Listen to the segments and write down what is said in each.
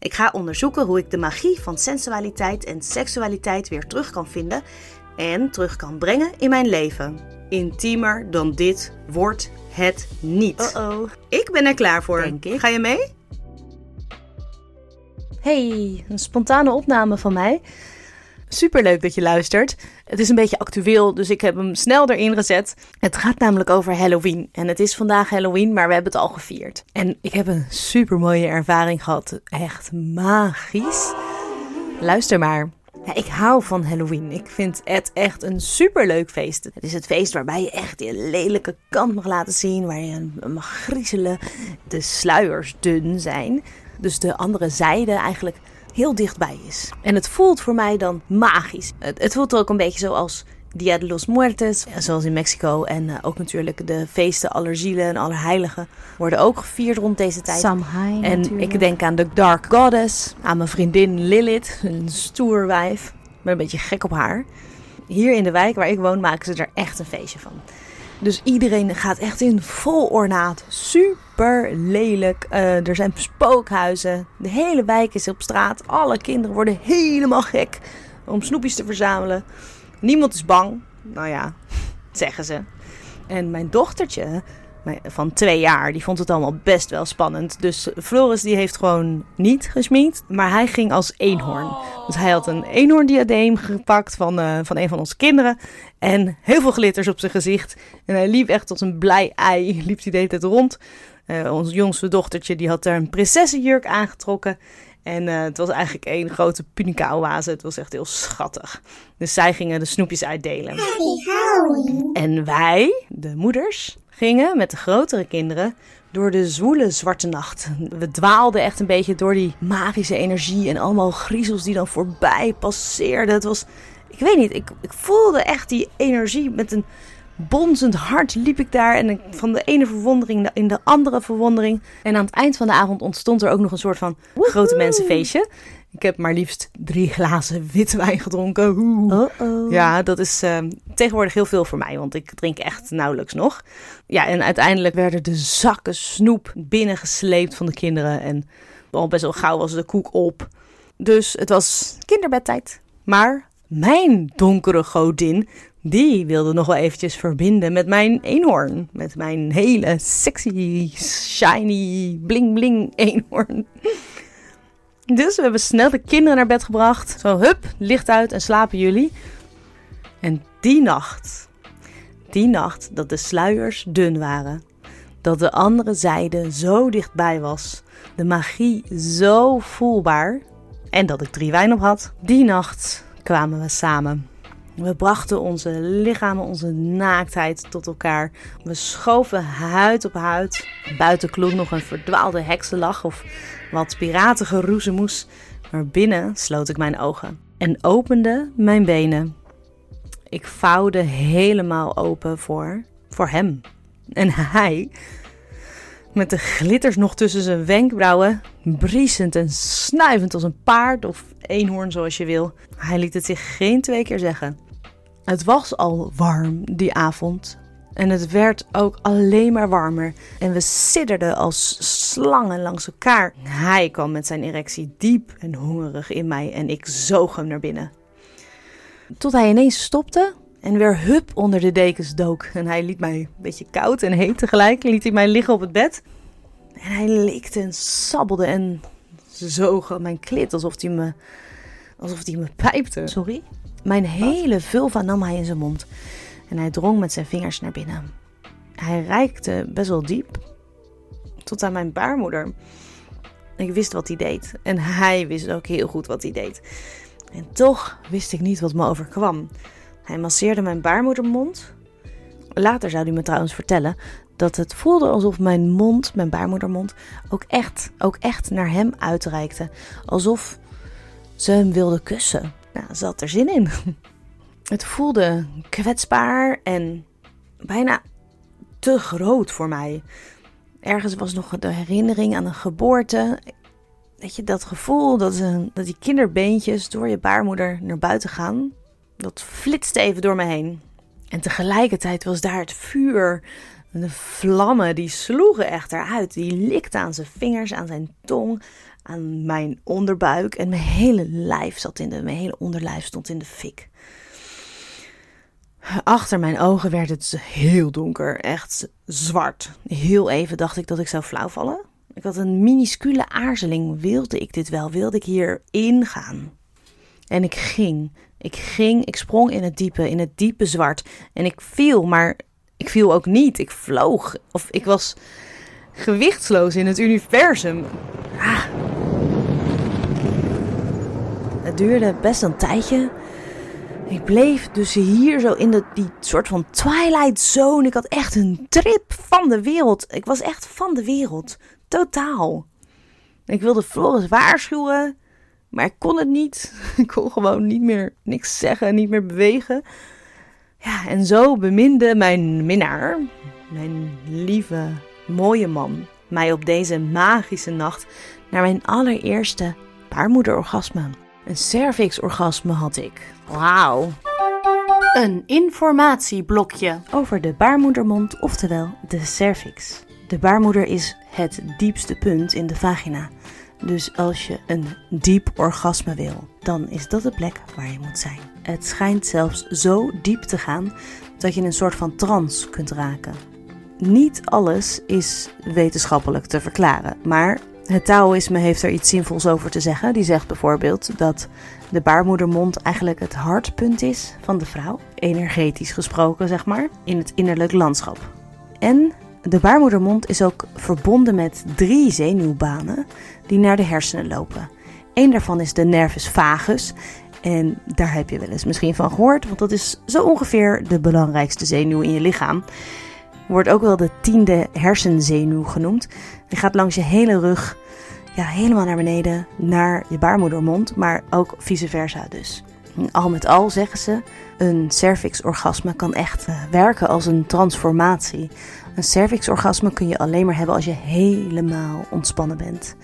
Ik ga onderzoeken hoe ik de magie van sensualiteit en seksualiteit weer terug kan vinden en terug kan brengen in mijn leven. Intiemer dan dit wordt het niet. Uh-oh. Ik ben er klaar voor. Denk ik. Ga je mee? Hey, een spontane opname van mij. Superleuk dat je luistert. Het is een beetje actueel, dus ik heb hem snel erin gezet. Het gaat namelijk over Halloween. En het is vandaag Halloween, maar we hebben het al gevierd. En ik heb een super mooie ervaring gehad. Echt magisch. Luister maar. Ja, ik hou van Halloween. Ik vind het echt een superleuk feest. Het is het feest waarbij je echt je lelijke kant mag laten zien. Waar je mag griezelen. De sluiers dun zijn. Dus de andere zijde eigenlijk dichtbij is. En het voelt voor mij dan magisch. Het, het voelt ook een beetje zoals Dia de los Muertos, zoals in Mexico. En eh, ook natuurlijk de feesten Allerzielen en Allerheiligen worden ook gevierd rond deze tijd. Samhain En natuurlijk. ik denk aan de Dark Goddess, aan mijn vriendin Lilith, een stoer wijf. Ik ben een beetje gek op haar. Hier in de wijk waar ik woon maken ze er echt een feestje van. Dus iedereen gaat echt in vol ornaat. Super lelijk. Eh, er zijn spookhuizen. De hele wijk is op straat. Alle kinderen worden helemaal gek om snoepjes te verzamelen. Niemand is bang. Nou ja, zeggen ze. En mijn dochtertje van twee jaar, die vond het allemaal best wel spannend. Dus Floris die heeft gewoon niet gesminkt, maar hij ging als eenhoorn. Dus hij had een eenhoorndiadeem gepakt van, eh, van een van onze kinderen. En heel veel glitters op zijn gezicht. En hij liep echt als een blij ei, liep hij de hele tijd rond. Eh, ons jongste dochtertje die had daar een prinsessenjurk aangetrokken. En eh, het was eigenlijk één grote punica-oase. Het was echt heel schattig. Dus zij gingen de snoepjes uitdelen. En wij, de moeders, gingen met de grotere kinderen door de zwoele zwarte nacht. We dwaalden echt een beetje door die magische energie en allemaal griezels die dan voorbij passeerden. Het was, ik weet niet, ik, ik voelde echt die energie met een bonzend hart liep ik daar en van de ene verwondering in de andere verwondering. En aan het eind van de avond ontstond er ook nog een soort van grote mensenfeestje. Ik heb maar liefst drie glazen witte wijn gedronken. Uh-oh. Ja, dat is eh, tegenwoordig heel veel voor mij, want ik drink echt nauwelijks nog. Ja, en uiteindelijk werden de zakken snoep binnengesleept van de kinderen. En al best wel gauw was de koek op. Dus het was kinderbedtijd. Maar mijn donkere godin, die wilde nog wel eventjes verbinden met mijn eenhoorn. Met mijn hele sexy, shiny, bling bling eenhoorn. Dus we hebben snel de kinderen naar bed gebracht. Zo, hup, licht uit en slapen jullie. En die nacht, die nacht dat de sluiers dun waren, dat de andere zijde zo dichtbij was, de magie zo voelbaar en dat ik drie wijn op had, die nacht kwamen we samen. We brachten onze lichamen, onze naaktheid tot elkaar. We schoven huid op huid. Buiten klonk nog een verdwaalde heksenlach of wat piratengeroezemoes. Maar binnen sloot ik mijn ogen en opende mijn benen. Ik vouwde helemaal open voor, voor hem. En hij, met de glitters nog tussen zijn wenkbrauwen, briesend en snuivend als een paard of eenhoorn zoals je wil. Hij liet het zich geen twee keer zeggen. Het was al warm die avond. En het werd ook alleen maar warmer. En we sidderden als slangen langs elkaar. Hij kwam met zijn erectie diep en hongerig in mij en ik zoog hem naar binnen. Tot hij ineens stopte en weer hup onder de dekens dook. En hij liet mij een beetje koud en heet tegelijk. Liet hij mij liggen op het bed. En hij likte en sabbelde en zoog mijn klit alsof hij me, alsof hij me pijpte. Sorry? Mijn hele vulva nam hij in zijn mond. En hij drong met zijn vingers naar binnen. Hij reikte best wel diep. Tot aan mijn baarmoeder. Ik wist wat hij deed. En hij wist ook heel goed wat hij deed. En toch wist ik niet wat me overkwam. Hij masseerde mijn baarmoedermond. Later zou hij me trouwens vertellen dat het voelde alsof mijn mond, mijn baarmoedermond, ook echt, ook echt naar hem uitreikte. Alsof ze hem wilde kussen. Had er zin in. Het voelde kwetsbaar en bijna te groot voor mij. Ergens was nog de herinnering aan een geboorte. Weet je, dat gevoel dat, dat die kinderbeentjes door je baarmoeder naar buiten gaan. Dat flitste even door me heen. En tegelijkertijd was daar het vuur. De vlammen die sloegen echt eruit. Die likten aan zijn vingers, aan zijn tong, aan mijn onderbuik. En mijn hele lijf zat in de, mijn hele onderlijf stond in de fik. Achter mijn ogen werd het heel donker, echt zwart. Heel even dacht ik dat ik zou flauwvallen. Ik had een minuscule aarzeling. Wilde ik dit wel? Wilde ik hier ingaan? En ik ging. Ik ging, ik sprong in het diepe, in het diepe zwart. En ik viel, maar ik viel ook niet. Ik vloog. Of ik was gewichtsloos in het universum. Ah. Het duurde best een tijdje ik bleef dus hier zo in de, die soort van Twilight Zone. Ik had echt een trip van de wereld. Ik was echt van de wereld. Totaal. Ik wilde Floris waarschuwen, maar ik kon het niet. Ik kon gewoon niet meer niks zeggen, niet meer bewegen. Ja, en zo beminde mijn minnaar, mijn lieve, mooie man, mij op deze magische nacht naar mijn allereerste baarmoederorgasme. Een cervix-orgasme had ik. Wauw. Een informatieblokje over de baarmoedermond, oftewel de cervix. De baarmoeder is het diepste punt in de vagina. Dus als je een diep orgasme wil, dan is dat de plek waar je moet zijn. Het schijnt zelfs zo diep te gaan dat je een soort van trance kunt raken. Niet alles is wetenschappelijk te verklaren, maar het Taoïsme heeft er iets zinvols over te zeggen. Die zegt bijvoorbeeld dat de baarmoedermond eigenlijk het hartpunt is van de vrouw, energetisch gesproken zeg maar, in het innerlijk landschap. En de baarmoedermond is ook verbonden met drie zenuwbanen die naar de hersenen lopen. Eén daarvan is de nervus vagus. En daar heb je wel eens misschien van gehoord, want dat is zo ongeveer de belangrijkste zenuw in je lichaam. Wordt ook wel de tiende hersenzenuw genoemd. Die gaat langs je hele rug ja, helemaal naar beneden, naar je baarmoedermond, maar ook vice versa dus. Al met al zeggen ze, een cervix-orgasme kan echt eh, werken als een transformatie. Een cervix-orgasme kun je alleen maar hebben als je helemaal ontspannen bent.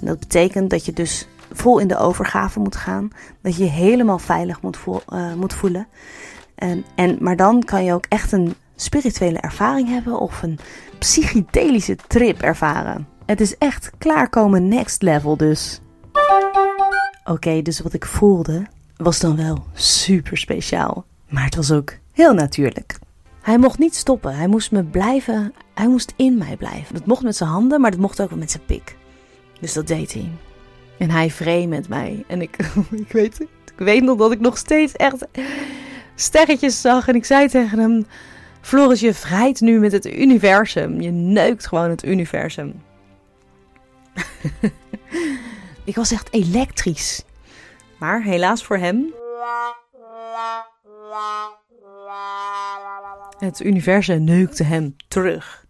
En dat betekent dat je dus vol in de overgave moet gaan, dat je je helemaal veilig moet, uh, moet voelen. En, en, maar dan kan je ook echt een spirituele ervaring hebben of een psychedelische trip ervaren. Het is echt klaarkomen next level dus. Oké, dus wat ik voelde was dan wel super speciaal. Maar het was ook heel natuurlijk. Hij mocht niet stoppen. Hij moest me blijven. Hij moest in mij blijven. Dat mocht met zijn handen, maar dat mocht ook met zijn pik. Dus dat deed hij. En hij vreemd met mij. En ik, ik, weet, ik weet nog dat ik nog steeds echt sterretjes zag. En ik zei tegen hem: Floris, je vrijt nu met het universum. Je neukt gewoon het universum. ik was echt elektrisch. Maar helaas voor hem. Het universum neukte hem terug.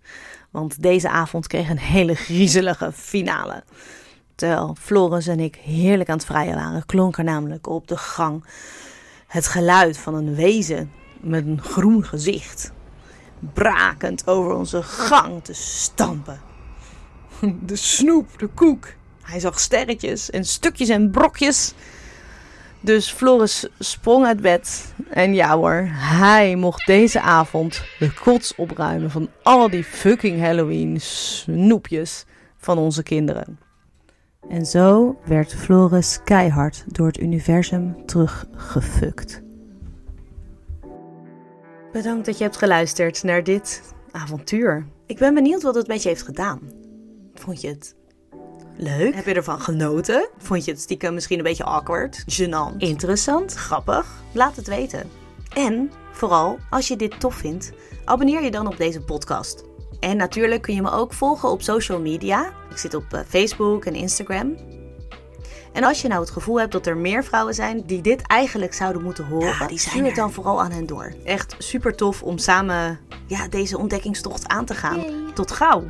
Want deze avond kreeg een hele griezelige finale. Terwijl Floris en ik heerlijk aan het vrijen waren, klonk er namelijk op de gang het geluid van een wezen met een groen gezicht. Brakend over onze gang te stampen. De snoep, de koek. Hij zag sterretjes en stukjes en brokjes. Dus Floris sprong uit bed. En ja hoor, hij mocht deze avond de kots opruimen van al die fucking Halloween snoepjes van onze kinderen. En zo werd Floris keihard door het universum teruggefukt. Bedankt dat je hebt geluisterd naar dit avontuur. Ik ben benieuwd wat het met je heeft gedaan. Vond je het leuk? Heb je ervan genoten? Vond je het stiekem misschien een beetje awkward? Gênant? Interessant? Grappig? Laat het weten. En vooral, als je dit tof vindt, abonneer je dan op deze podcast. En natuurlijk kun je me ook volgen op social media. Ik zit op eh, Facebook en Instagram. En als je nou het gevoel hebt dat er meer vrouwen zijn die dit eigenlijk zouden moeten horen, ja, die stuur het dan vooral aan hen door. Echt super tof om samen ja, deze ontdekkingstocht aan te gaan. Tot gauw!